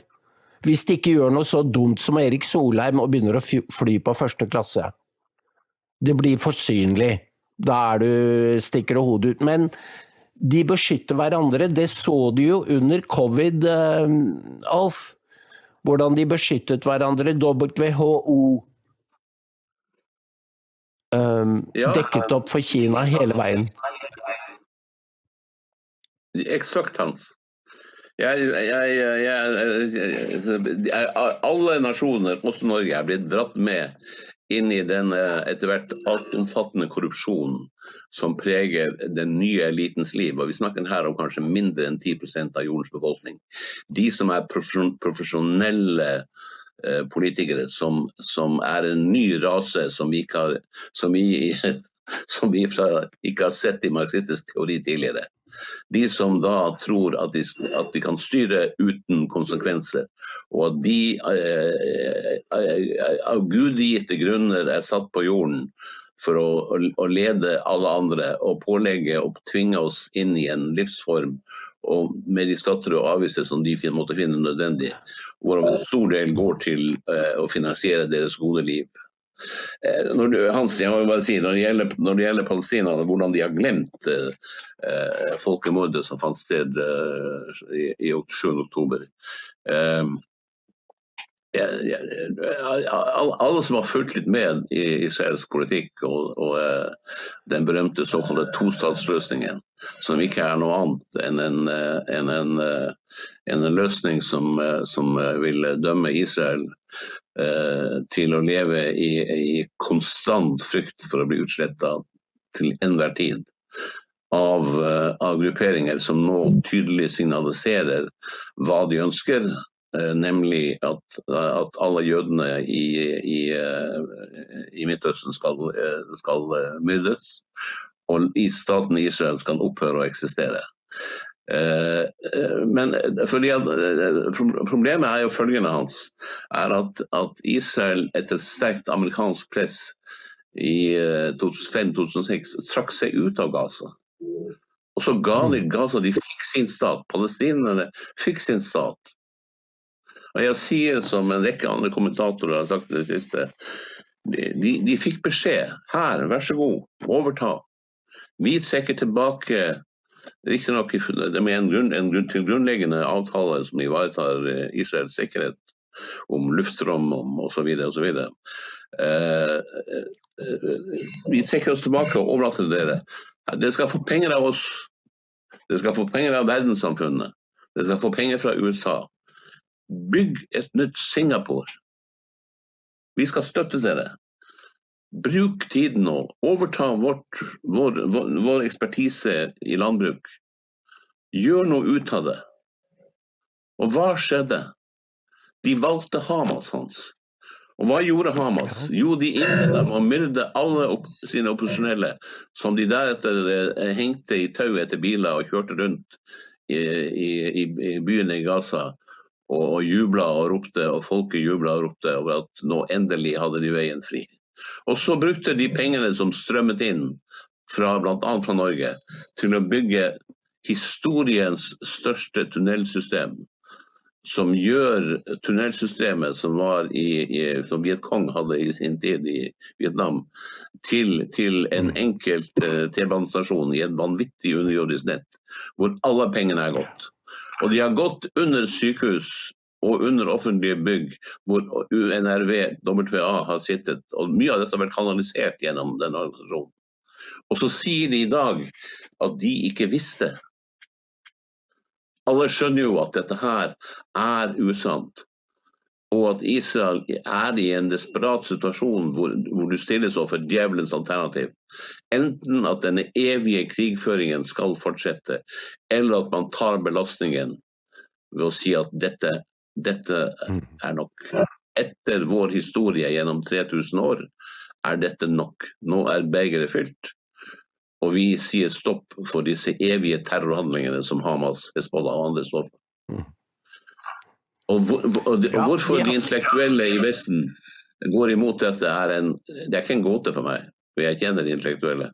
S1: hvis de ikke gjør noe så dumt som Erik Solheim og begynner å fly på første klasse. Det blir for synlig. Da er du, stikker du hodet ut. Men de beskytter hverandre. Det så du jo under covid, eh, Alf. Hvordan de beskyttet hverandre. WHO um, ja. dekket opp for Kina hele veien.
S2: Eksakt, Hans. Jeg, jeg, jeg, alle nasjoner, også Norge, er blitt dratt med inn i den etter hvert altomfattende korrupsjonen som preger den nye elitens liv. Og Vi snakker her om kanskje mindre enn 10% av jordens befolkning. De som er profesjonelle eh, politikere, som, som, er en ny rase som vi ikke har, som vi, som vi fra, ikke har sett i marxistisk teori tidligere. De som da tror at de, at de kan styre uten konsekvenser, og at de eh, eh av gudgitte grunner er satt på jorden for å, å, lede alle andre og pålegge og tvinge oss inn i en livsform og med de skatter og avgifter som de måtte finne nødvendig, hvor en stor del går til eh, å finansiere deres gode liv. Eh, når, du, Hans, jeg må bare si, når det gjelder, når gjelder palestinerne, hvordan de har glemt eh, folkemordet som fant sted eh, i, i 7. oktober. Eh, alle som har fulgt litt med i israelsk politikk og, og eh, den berømte såkalte tostatsløsningen, som ikke er noe annet enn en, eh, en, en, en løsning som, som, vil dømme Israel til å leve i, i, konstant frykt for å bli utsletta til enhver tid. Av, av grupperinger som nå tydelig signaliserer hva de ønsker, Eh, nemlig at, at, alle jødene i, i, eh, i Midtøsten skal, eh, skal, myrdes. Og staten Israel skal opphøre å eksistere. Men Problemet er jo følgende hans, er at, at Israel etter sterkt amerikansk press i 2005-2006 trakk seg ut av Gaza. Og så ga de Gaza de fikk sin stat. Palestinerne fikk sin stat. Og jeg sier som en rekke andre kommentatorer har sagt det siste, de, de, de fikk beskjed. Her, vær så god, overta. Vi trekker tilbake Riktignok med en, grunn, en grunn, til grunnleggende avtale som ivaretar eh, Israels sikkerhet om luftrom osv. osv. Eh, eh, vi trekker oss tilbake og overlater til dere. Dere skal få penger av oss. Dere skal få penger av verdenssamfunnet. Dere skal få penger fra USA. Bygg et nytt Singapore. Vi skal støtte dere. Bruk tiden nå. Overta vårt, vår, vår, vår, ekspertise i landbruk. Gjør noe ut av det. Og hva skjedde? De valgte Hamas hans. Og hva gjorde Hamas? Jo, de innledet med å myrde alle opp, sine opposisjonelle, som de deretter eh, hengte i tau etter biler og kjørte rundt i, i, i byene i Gaza og jubla og ropte, og folket jubla og ropte over at nå endelig hadde de veien fri. Og så brukte de pengene som strømmet inn, fra, bl.a. fra Norge, til å bygge historiens største tunnelsystem. Som gjør tunnelsystemet som, var i, i, som Vietcong hadde i sin tid i Vietnam, til, til en mm. enkelt uh, T-banestasjon i et vanvittig underjordisk nett, hvor alle pengene er gått. Og de har gått under sykehus og under offentlige bygg hvor UNRV, WA har sittet. Og mye av dette har vært kanalisert gjennom denne organisasjonen. Og så sier de i dag at de ikke visste. Alle skjønner jo at dette her er usant og at Israel er i en desperat situasjon hvor, hvor du stilles overfor djevelens alternativ. Enten at denne evige krigføringen skal fortsette, eller at man tar belastningen ved å si at dette, dette mm. er nok. Etter vår historie gjennom 3000 år er dette nok. Nå er begeret fylt. Og vi sier stopp for disse evige terrorhandlingene som Hamas, Hezbollah og andre står for. Mm. Og, hvor, og, og hvorfor de intellektuelle i Vesten går imot dette, er en, det er ikke en gåte for meg, for jeg kjenner de intellektuelle.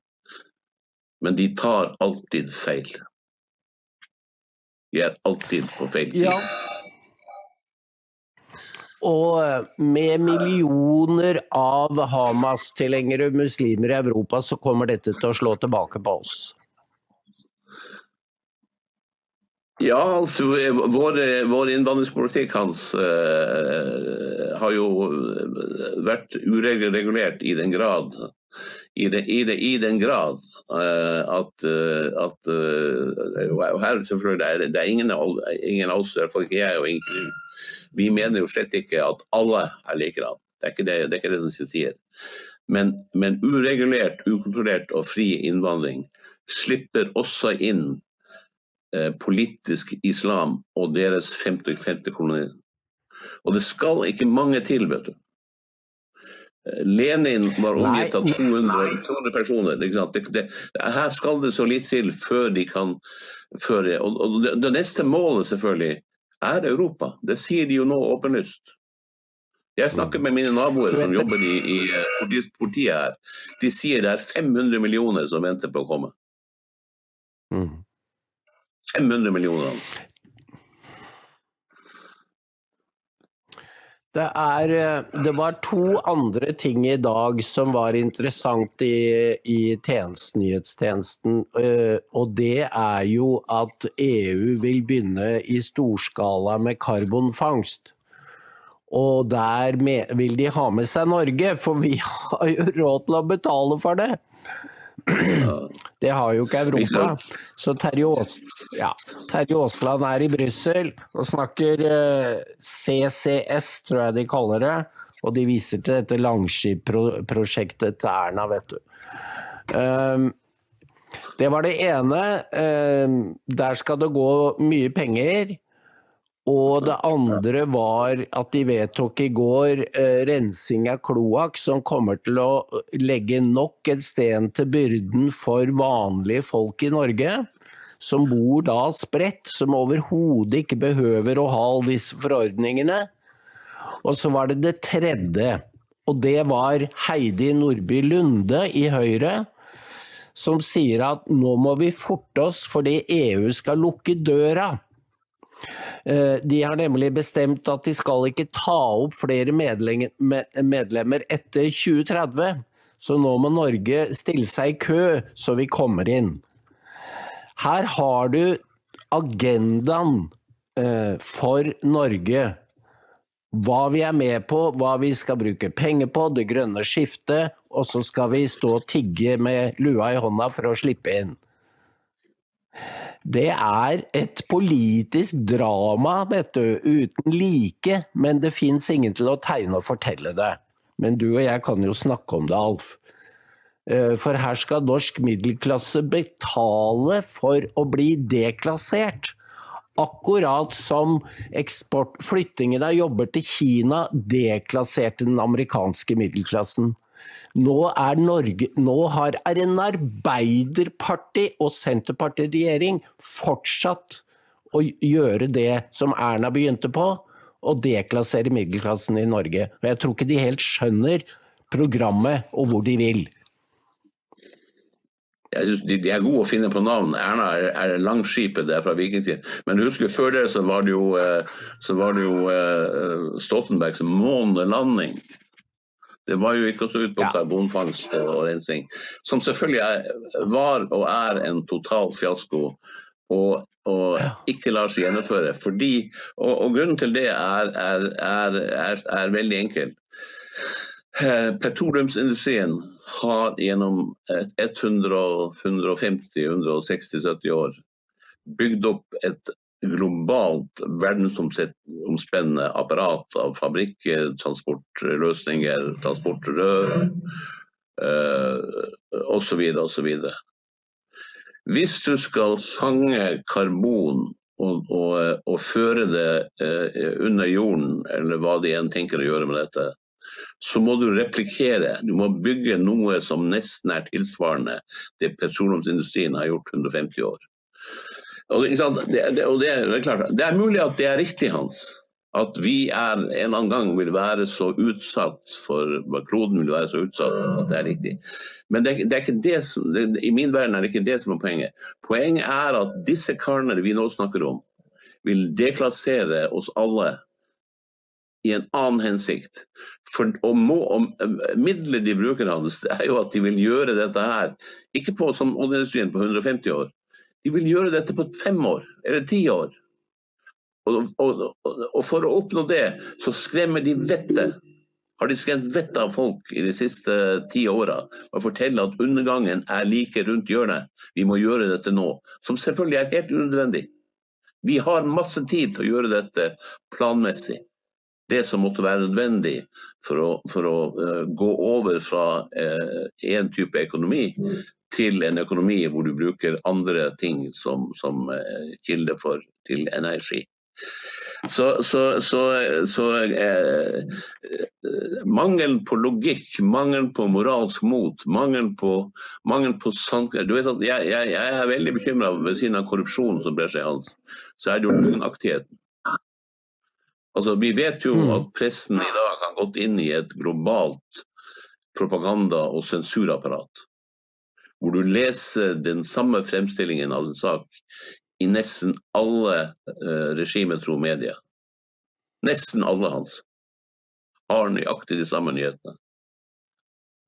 S2: Men de tar alltid feil. De er alltid på feil side. Ja.
S1: Og eh, med millioner av Hamas-tilhengere muslimer i Europa, så kommer dette til å slå tilbake på oss.
S2: Ja, altså vår, vår innvandringspolitikk hans uh, har jo vært uregulert i den grad i, det, i, det, i den grad uh, at, uh, at Og her selvfølgelig er det, det er ingen, ingen av oss, i hvert fall ikke jeg og ingen Vi mener jo slett ikke at alle er likedan. Det er ikke det, det, er ikke det som sier. Men, men uregulert, ukontrollert og fri innvandring slipper også inn Eh, politisk islam og deres femte, femte koloni. Og det skal ikke mange til, vet du. Lenin var omgitt av 200, 200 personer. Det, det, her skal det så litt til før de kan føre og, og det, det, neste målet selvfølgelig er Europa. Det sier de jo nå åpenlyst. Jeg snakker med mine naboer som jobber i, i politiet her. De sier det er 500 millioner som venter på å komme. 500 mm. millioner.
S1: Det, er, eh, det var to andre ting i dag som var interessant i, i tjenestenyhetstjenesten. Eh, og det er jo at EU vil begynne i storskala med karbonfangst. Og der vil de ha med seg Norge, for vi har jo råd til å betale for det. Det har jo ikke Europa. Så Terje, Aas, ja, Terje Aasland er i Brussel og snakker CCS, eh, tror jeg de kaller det. Og de viser til dette Langskip-prosjektet til Erna, vet du. Um, det var det ene. Um, der skal det gå mye penger. Og det andre var at de vedtok i går eh, rensing av kloakk, som kommer til å legge nok en sten til byrden for vanlige folk i Norge. Som bor da spredt, som overhodet ikke behøver å ha alle disse forordningene. Og så var det det tredje, og det var Heidi Nordby Lunde i Høyre. Som sier at nå må vi forte oss fordi EU skal lukke døra. Eh, de har nemlig bestemt at de skal ikke ta opp flere medlemmer etter 2030. Så nå må Norge stille seg i kø så vi kommer inn. Her har du agendaen eh, for Norge. Hva vi er med på, hva vi skal bruke penger på, det grønne skiftet. Og så skal vi stå og tigge med lua i hånda for å slippe inn. Det er et politisk drama, dette, uten like, men det fins ingen til å tegne og fortelle det. Men du og jeg kan jo snakke om det, Alf. Eh, for her skal norsk middelklasse betale for å bli deklassert. Akkurat som eksport, flyttingen av jobber til Kina deklasserte den amerikanske middelklassen. Nå, er Norge, nå har, er en Arbeiderparti- og Senterparti-regjering fortsatt å gjøre det som Erna begynte på, å deklassere middelklassen i Norge. Og jeg tror ikke de helt skjønner programmet og hvor de vil.
S2: De, de, er gode å finne på navn. Erna er, er Langskipet, der er fra vikingtiden. Men husker før det så var det jo, eh, så var det jo uh, Stoltenbergs månelanding. Det var jo ikke så ut på ja. karbonfangst og rensing. Som selvfølgelig er, var og er en total fiasko. Og, og ikke lar seg gjennomføre. Fordi, og, og grunnen til det er, er, er veldig enkel. Eh, petroleumsindustrien har gjennom 150-160-70 år bygd opp et globalt verdensomspennende apparat av fabrikker, transportløsninger, transportrør eh, osv. osv. Hvis du skal fange karbon og, og, og føre det eh, under jorden, eller hva de enn tenker å gjøre med dette, så må du replikere. Du må bygge noe som nesten er tilsvarende det petroleumsindustrien har gjort 150 år. Og, det, det, og det, er klart, det er mulig at det er riktig, Hans. At vi er, en eller annen gang vil være så utsatt for kloden vil være så utsatt at det er riktig. Men det, er ikke det som, i min verden er det ikke det som er poenget. Poenget er at disse karene vi nå snakker om, vil deklassere oss alle i en annen hensikt. For og må, og Middelet de bruker, Hans, det er jo at de vil gjøre dette her, ikke på, som oljeindustrien på 150 år, de vil gjøre dette på fem år eller ti år. Og, og, og, for å oppnå det, så skremmer de vettet. Har de skremt vettet av folk i de siste ti åra å forteller at undergangen er like rundt hjørnet. Vi må gjøre dette nå. Som selvfølgelig er helt unødvendig. Vi har masse tid til å gjøre dette planmessig. Det som måtte være nødvendig for å, for å uh, gå over fra én uh, type økonomi til en økonomi hvor du bruker andre ting som, som eh, kilde for, til energi. Så, så, så, så eh, Mangelen på logikk, mangelen på moralsk mot, mangelen på, mangel på Du vet at jeg, jeg, jeg er veldig bekymra ved siden av korrupsjonen som brer seg hans, så er det jo løgnaktigheten. Altså, vi vet jo
S1: Mm.
S2: at pressen i dag har gått inn i et globalt propaganda- og sensurapparat. Hvor du leser den samme fremstillingen av en sak i nesten alle eh, regimetro medier. Nesten alle hans har nøyaktig de samme nyhetene.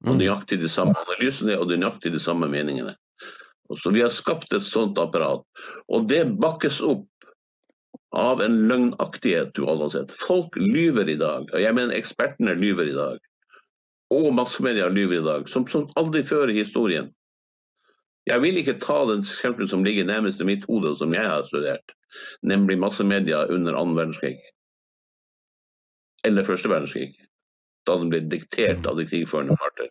S2: Og
S1: Mm.
S2: nøyaktig de samme analysene og nøyaktig de samme meningene. Og så Vi har skapt et sånt apparat. Og det bakkes opp av en løgnaktighet du aldri har sett. Folk lyver i dag. og Jeg mener ekspertene lyver i dag. Og massemedia lyver i dag, som, som aldri før i historien. Jeg vil ikke ta den eksempelet som ligger nærmest i mitt hode, som jeg har studert, nemlig massemedia under annen verdenskrig. Eller første verdenskrig, da den ble diktert av de krigførende parter.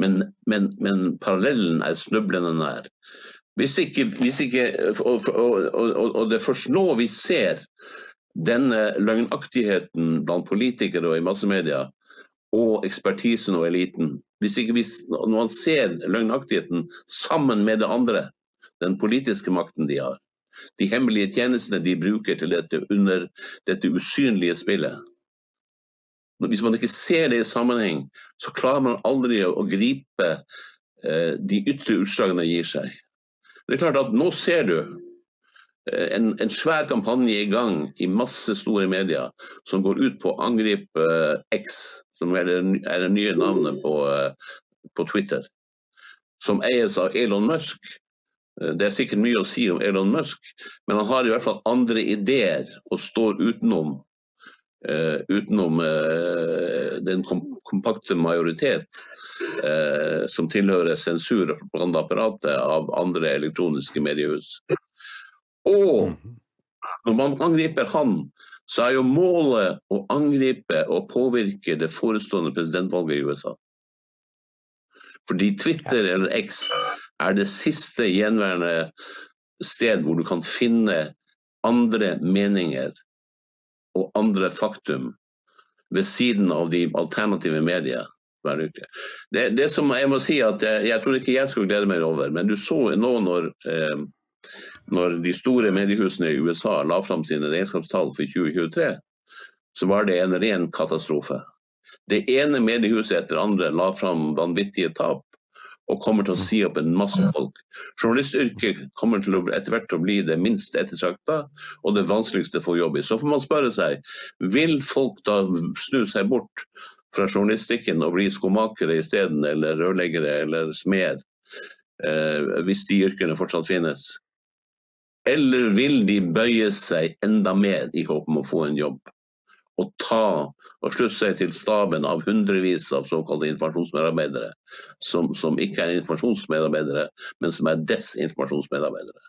S2: Men, men, men parallellen er snublende nær. Hvis ikke, hvis ikke og, og, og, og det er først nå vi ser denne løgnaktigheten blant politikere og i massemedia, og ekspertisen og eliten. Hvis ikke vi, når man ser løgnaktigheten sammen med det andre, den politiske makten de har, de hemmelige tjenestene de bruker til dette under dette usynlige spillet. Hvis man ikke ser det i sammenheng, så klarer man aldri å, gripe eh, de ytre utslagene gir seg. Det er klart at Nå ser du en, en, svær kampanje i gang i masse store medier som går ut på å angripe eh, X, som er det, er det nye navnet på, eh, på, Twitter, som eies av Elon Musk. Eh, det er sikkert mye å si om Elon Musk, men han har i hvert fall andre ideer og står utenom Uh, utenom uh, den kom kompakte majoritet uh, som tilhører sensur- og propagandaapparatet av andre elektroniske mediehus. Og når man angriper han, så er jo målet å angripe og påvirke det forestående presidentvalget i USA. Fordi Twitter eller X er det siste gjenværende sted hvor du kan finne andre meninger og andre faktum ved siden av de alternative medier hver uke. Det, det som Jeg må si at jeg, jeg tror ikke jeg skulle glede meg over, men du så nå når, eh, når de store mediehusene i USA la fram sine regnskapstall for 2023, så var det en ren katastrofe. Det ene mediehuset etter andre la fram vanvittige tap og kommer til å si opp en masse folk. Journalistyrket kommer til å etter hvert å bli det minst ettertrakta og det vanskeligste å få jobb i. Så får man spørre seg, vil folk da snu seg bort fra journalistikken og bli skomakere isteden, eller rørleggere eller smeder, eh, hvis de yrkene fortsatt finnes? Eller vil de bøye seg enda mer i håp om å få en jobb? Og ta og slutte seg til staben av hundrevis av såkalte informasjonsmedarbeidere, som, som ikke er informasjonsmedarbeidere, men som er desinformasjonsmedarbeidere.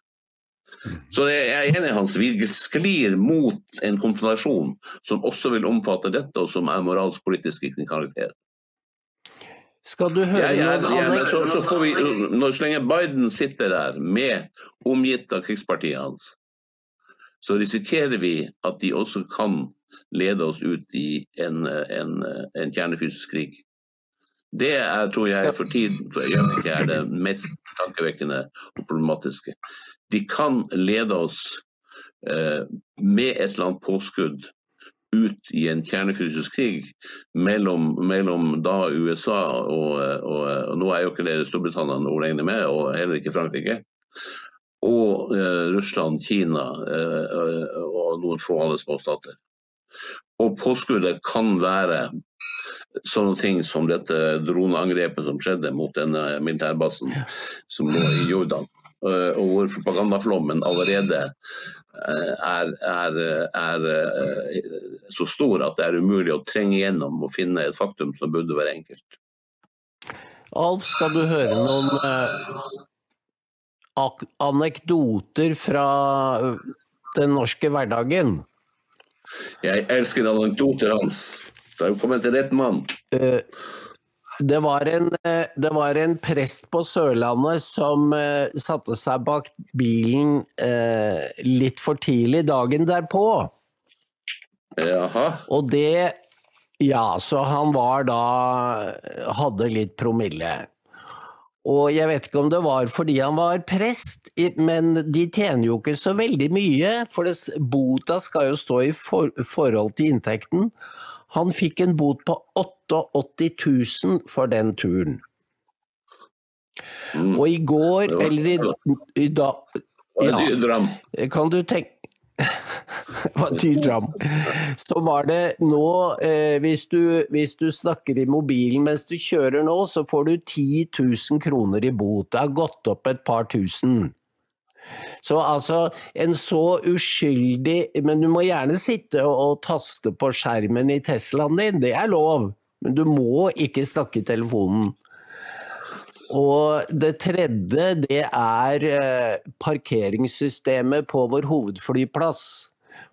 S2: Så jeg er enig i Hans, vi sklir mot en konfrontasjon som også vil omfatte dette, og som er moralsk politisk i sin karakter.
S1: Skal du høre
S2: ja, ja,
S1: noen
S2: ja, men så, så får vi, når, så lenge Biden sitter der med omgitt av krigspartiet hans, så risikerer vi at de også kan lede oss ut i en, en, en kjernefysisk krig. Det er, tror jeg for tiden for øyeblikket er det mest tankevekkende og problematiske. De kan lede oss eh, med et eller annet påskudd ut i en kjernefysisk krig mellom, mellom da USA og, og, og nå er jo ikke det Storbritannia noe regne med, og heller ikke Frankrike. Og eh, Russland, Kina eh, og noen få andre småstater. Og påskuddet kan være sånne ting som dette droneangrepet som skjedde mot denne militærbasen som lå i Jordan. Eh, Og hvor propagandaflommen allerede eh, er, er, er eh, så stor at det er umulig å trenge gjennom og finne et faktum som burde være enkelt.
S1: Alf, skal du høre noen eh, anekdoter fra den norske hverdagen?
S2: Jeg elsker anekdoter hans. Det har jo kommet til rett mann.
S1: Eh, Det var, en, eh, det var en prest på Sørlandet som uh, satte seg bak bilen uh, litt for tidlig dagen derpå.
S2: Jaha.
S1: Og det Ja, så han var da Hadde litt promille. Og jeg vet ikke om det var fordi han var prest, men de tjener jo ikke så veldig mye, for bota skal jo stå i for, forhold til inntekten. Han fikk en bot på 88 000 for den turen. Mm. Og i går, var, eller i, i dag
S2: ja,
S1: Kan du tenke. Så var det nå eh, hvis, du, hvis, du, snakker i mobilen mens du kjører nå, så får du 10 000 kroner i bot. Det har gått opp et par tusen. Så altså, en så uskyldig Men du må gjerne sitte og, og taste på skjermen i Teslaen din, det er lov. Men du må ikke snakke i telefonen. Og det tredje, det er eh, parkeringssystemet på vår hovedflyplass.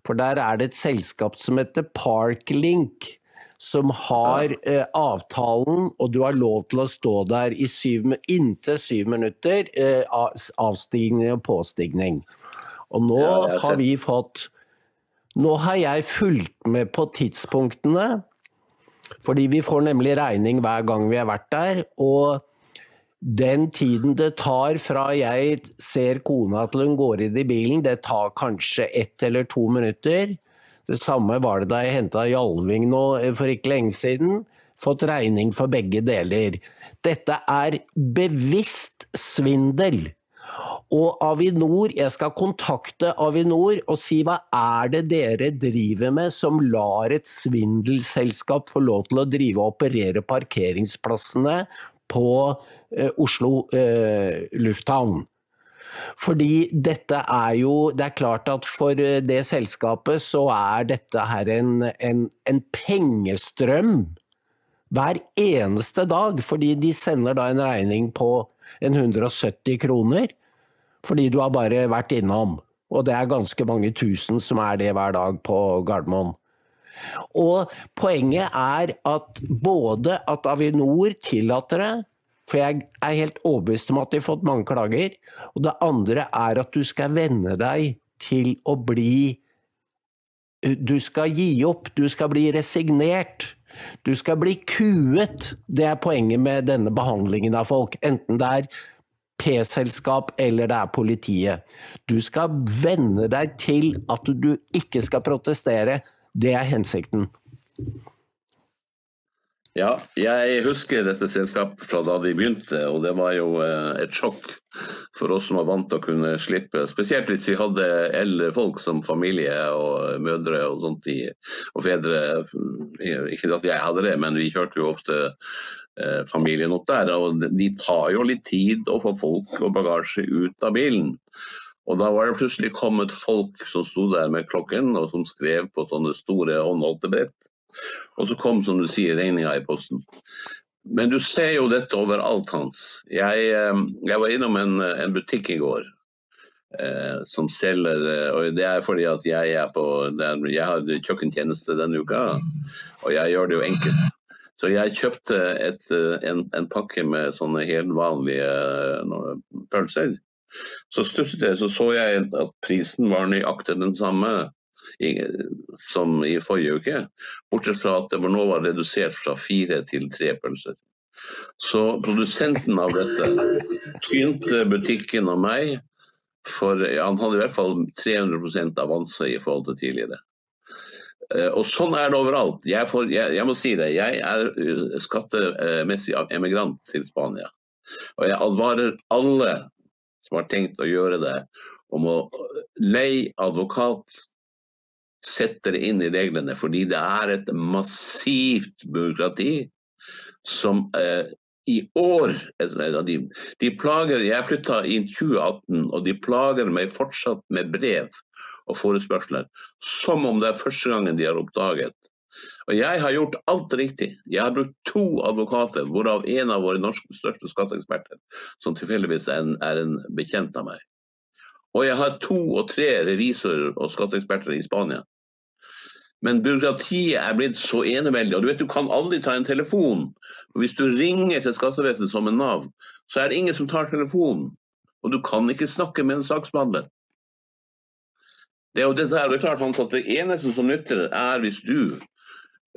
S1: For der er det et selskap som heter Parklink, som har eh, avtalen, og du har lov til å stå der i syv, inntil syv minutter, eh, avstigning og påstigning. Og nå ja, har vi fått Nå har jeg fulgt med på tidspunktene, fordi vi får nemlig regning hver gang vi har vært der. og den tiden det tar fra jeg ser kona til hun går inn i bilen, det tar kanskje ett eller to minutter. Det samme var det da jeg henta Jalving nå eh, for ikke lenge siden. Fått regning for begge deler. Dette er bevisst svindel. Og Avinor, jeg skal kontakte Avinor og si hva er det dere driver med som lar et svindelselskap få lov til å drive og operere parkeringsplassene på Eh, Oslo eh, lufthavn. Fordi dette er jo Det er klart at for eh, det selskapet så er dette her en, en, en pengestrøm hver eneste dag. Fordi de sender da en regning på en 170 kroner. Fordi du har bare vært innom. Og det er ganske mange tusen som er det hver dag på Gardermoen. Og poenget er at både at Avinor tillater det, for jeg er helt overbevist om at de har fått mange klager. Og det andre er at du skal venne deg til å bli Du skal gi opp, du skal bli resignert. Du skal bli kuet. Det er poenget med denne behandlingen av folk. Enten det er P-selskap eller det er politiet. Du skal venne deg til at du ikke skal protestere. Det er hensikten.
S2: Ja, jeg husker dette selskapet fra da de begynte, og det var jo eh, et sjokk for oss som var vant til å kunne slippe. Spesielt hvis vi hadde eldre folk som familie og mødre og sånt, og fedre. Ikke at jeg hadde det, men vi kjørte jo ofte eh, familien opp der. Og de tar jo litt tid å få folk og bagasje ut av bilen. Og da var det plutselig kommet folk som sto der med klokken og som skrev på sånne store håndholdte brett. Og så kom, som du sier, regninga i posten. Men du ser jo dette overalt, Hans. Jeg, eh, jeg var innom en, en, butikk i går eh, som selger eh, Og det er fordi at jeg er på Jeg har kjøkkentjeneste denne uka, og jeg gjør det jo enkelt. Så jeg kjøpte et, eh, en, en, pakke med sånne helt vanlige pølser. Så stusset jeg, så så jeg at prisen var nøyaktig den samme som i forrige uke. Bortsett fra at det nå var redusert fra fire til tre pølser. Så produsenten av dette tynte butikken og meg for Han hadde i hvert fall 300% avanse i forhold til tidligere. Eh, og sånn er det overalt. Jeg, får, jeg, jeg må si det, jeg er eh, skattemessig emigrant til Spania. Og jeg advarer alle som har tenkt å gjøre det, om å leie advokat setter inn i reglene, fordi det er et massivt byråkrati som eh, i år de, de plager, Jeg flytta i 2018, og de plager meg fortsatt med brev og forespørsler. Som om det er første gangen de har oppdaget. Og jeg har gjort alt riktig. Jeg har brukt to advokater, hvorav en av våre norske største skatteeksperter, som tilfeldigvis er er en bekjent av meg. Og jeg har to og tre revisorer og skatteeksperter i Spania. Men byråkratiet er blitt så eneveldig. Og du vet, du kan aldri ta en telefon. Hvis du ringer til skattevesenet som en Nav, så er det ingen som tar telefonen. Og du kan ikke snakke med en saksbehandler. Det er jo dette her, det er klart Hans, at det eneste som nytter, er hvis du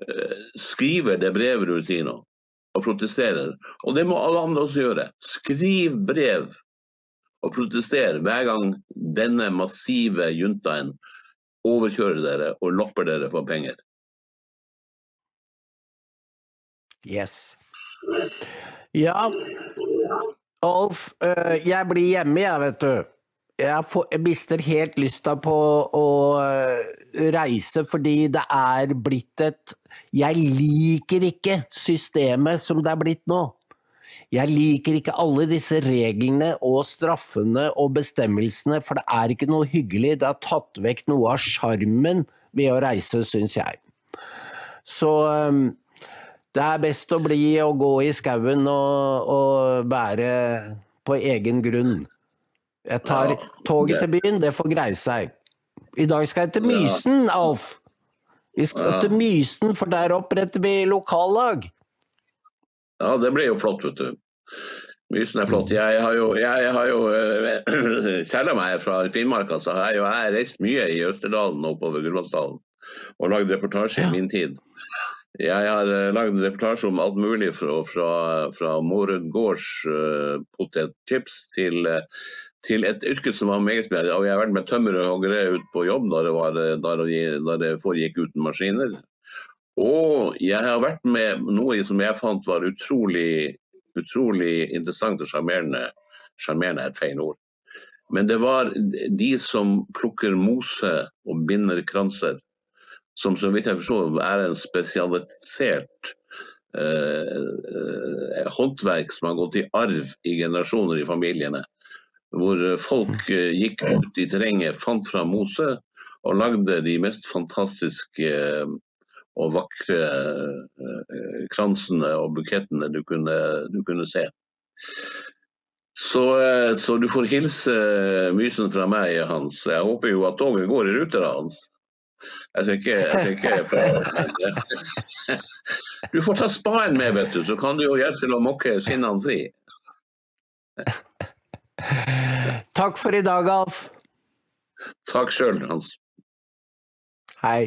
S2: eh, skriver det brevet du sier og protesterer. Og det må alle andre også gjøre. Skriv brev og protestere hver gang denne massive juntaen overkjører dere og lopper dere for penger.
S1: Yes. Ja, Alf, øh, jeg blir hjemme, jeg, vet du. Jeg, får, jeg mister helt lysta på å øh, reise fordi det er blitt et Jeg liker ikke systemet som det er blitt nå. Jeg liker ikke alle disse reglene og straffene og bestemmelsene, for det er ikke noe hyggelig. Det har tatt vekk noe av sjarmen ved å reise, syns jeg. Så det er best å bli og gå i skauen og, og være på egen grunn. Jeg tar toget til byen, det får greie seg. I dag skal jeg til Mysen, Alf. Vi skal til Mysen, for der oppretter vi lokallag.
S2: Ja, det blir jo flott, vet du. Mysen er flott. Jeg har jo, jeg har jo eh, selv om jeg er fra Finnmark, så har jeg jo jeg har reist mye i Østerdalen og oppover Gudbrandsdalen og lagd reportasje
S1: Ja.
S2: i min tid. Jeg har uh, lagd reportasje om alt mulig fra, fra, fra Morud gårds uh, potetchips til, uh, til et yrke som var meget spennende. Og jeg har vært med tømmere og hoggere ut på jobb da det, var, eh, da det, da det foregikk uten maskiner. Og jeg har vært med noe som jeg fant var utrolig, utrolig interessant og sjarmerende. Sjarmerende er et feil ord. Men det var de som plukker mose og binder kranser. Som så vidt jeg forstår er en spesialisert eh, eh, håndverk som har gått i arv i generasjoner i familiene. Hvor folk eh, gikk ut i terrenget, fant fram mose og lagde de mest fantastiske eh, og vakre eh, kransene og bukettene du kunne, du kunne se. Så, eh, så du får hilse Mysen fra meg, Hans. Jeg håper jo at toget går i rute, da, Hans. Jeg skal ikke, jeg skal ikke Du får ta spaden med, vet du, så kan du jo hjelpe til å mokke skinnene fri.
S1: Takk for i dag, Alf.
S2: Takk sjøl, Hans.
S1: Hei.